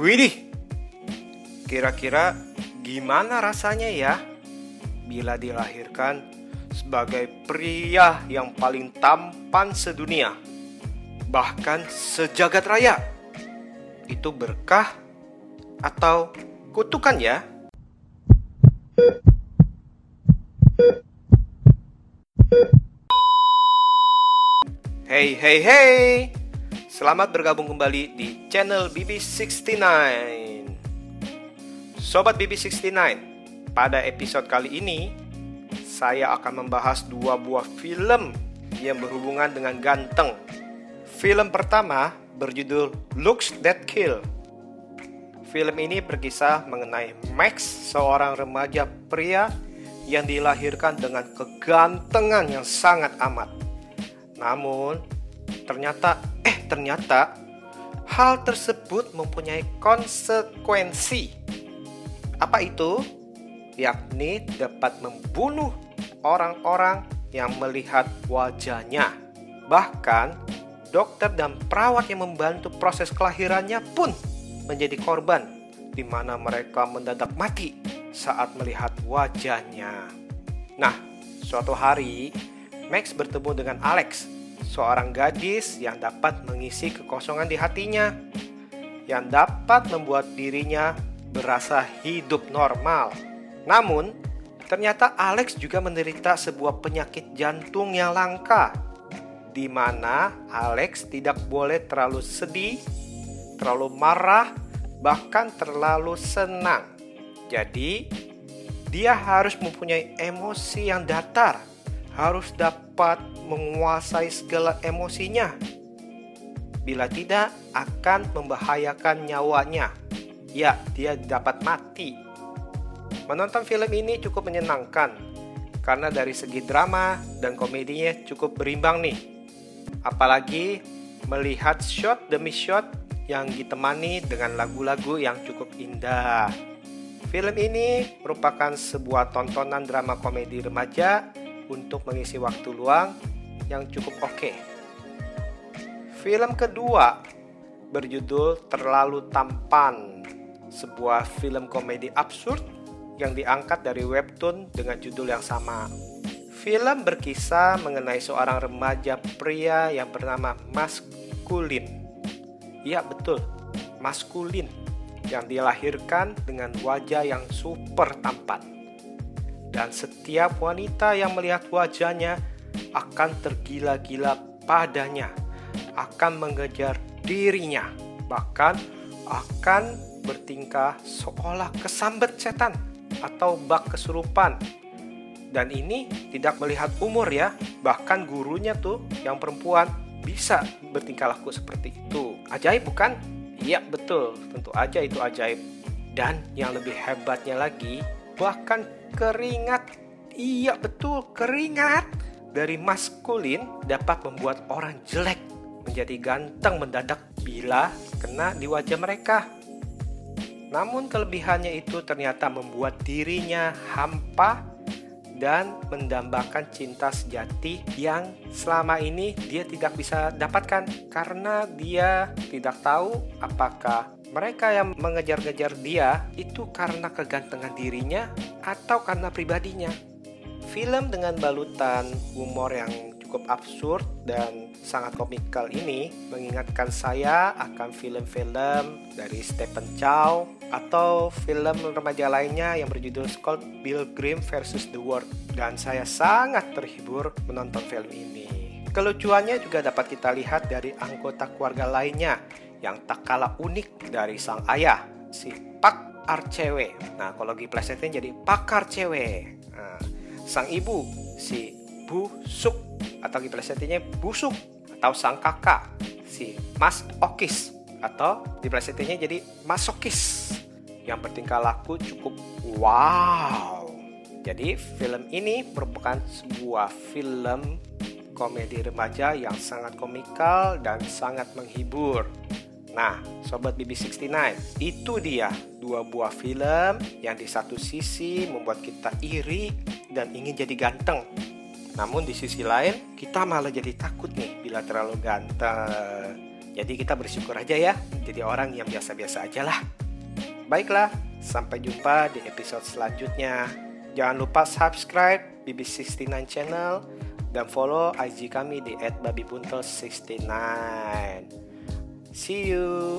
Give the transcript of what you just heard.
Widih, kira-kira gimana rasanya ya bila dilahirkan sebagai pria yang paling tampan sedunia, bahkan sejagat raya? Itu berkah atau kutukan ya? Hey hey hey Selamat bergabung kembali di channel BB69 Sobat BB69 Pada episode kali ini Saya akan membahas dua buah film Yang berhubungan dengan ganteng. Film pertama berjudul Looks That Kill. Film ini berkisah mengenai Max Seorang remaja pria yang dilahirkan dengan kegantengan yang sangat amat. Namun, ternyata eh ternyata hal tersebut mempunyai konsekuensi. Apa itu? Yakni dapat membunuh orang-orang yang melihat wajahnya. Bahkan dokter dan perawat yang membantu proses kelahirannya pun menjadi korban di mana mereka mendadak mati saat melihat wajahnya. Nah, suatu hari Max bertemu dengan Alex, seorang gadis yang dapat mengisi kekosongan di hatinya, yang dapat membuat dirinya berasa hidup normal. Namun, ternyata Alex juga menderita sebuah penyakit jantung yang langka, di mana Alex tidak boleh terlalu sedih, terlalu marah, bahkan terlalu senang. Jadi, dia harus mempunyai emosi yang datar harus dapat menguasai segala emosinya. Bila tidak, akan membahayakan nyawanya. Ya, dia dapat mati. Menonton film ini cukup menyenangkan karena dari segi drama dan komedinya cukup berimbang nih. Apalagi melihat shot demi shot yang ditemani dengan lagu-lagu yang cukup indah. Film ini merupakan sebuah tontonan drama komedi remaja untuk mengisi waktu luang yang cukup oke. Film kedua berjudul Terlalu Tampan, sebuah film komedi absurd yang diangkat dari webtoon dengan judul yang sama. Film berkisah mengenai seorang remaja pria yang bernama Maskulin. Iya betul, maskulin yang dilahirkan dengan wajah yang super tampan dan setiap wanita yang melihat wajahnya akan tergila-gila padanya, akan mengejar dirinya, bahkan akan bertingkah seolah kesambet setan atau bak kesurupan. Dan ini tidak melihat umur ya, bahkan gurunya tuh yang perempuan bisa bertingkah laku seperti itu. Ajaib bukan? Iya betul, tentu aja itu ajaib. Dan yang lebih hebatnya lagi, bahkan keringat. Iya betul, keringat dari maskulin dapat membuat orang jelek menjadi ganteng mendadak bila kena di wajah mereka. Namun kelebihannya itu ternyata membuat dirinya hampa dan mendambakan cinta sejati yang selama ini dia tidak bisa dapatkan karena dia tidak tahu apakah mereka yang mengejar-ngejar dia itu karena kegantengan dirinya atau karena pribadinya. Film dengan balutan humor yang cukup absurd dan sangat komikal ini mengingatkan saya akan film-film dari Stephen Chow atau film remaja lainnya yang berjudul Scott Pilgrim versus the World dan saya sangat terhibur menonton film ini. Kelucuannya juga dapat kita lihat dari anggota keluarga lainnya yang tak kalah unik dari sang ayah, si Pak Arcewe. Nah, kalau lagi plesetin jadi Pakar Cewek. Nah, sang ibu, si Bu Suk atau diplesetinnya Busuk atau sang kakak, si Mas Okis atau diplesetinnya jadi Masokis yang bertingkah laku cukup wow. Jadi film ini merupakan sebuah film komedi remaja yang sangat komikal dan sangat menghibur. Nah, Sobat BB69, itu dia dua buah film yang di satu sisi membuat kita iri dan ingin jadi ganteng. Namun di sisi lain, kita malah jadi takut nih bila terlalu ganteng. Jadi kita bersyukur aja ya, jadi orang yang biasa-biasa aja lah. Baiklah, sampai jumpa di episode selanjutnya. Jangan lupa subscribe BB69 channel dan follow IG kami di @babibuntel69. See you.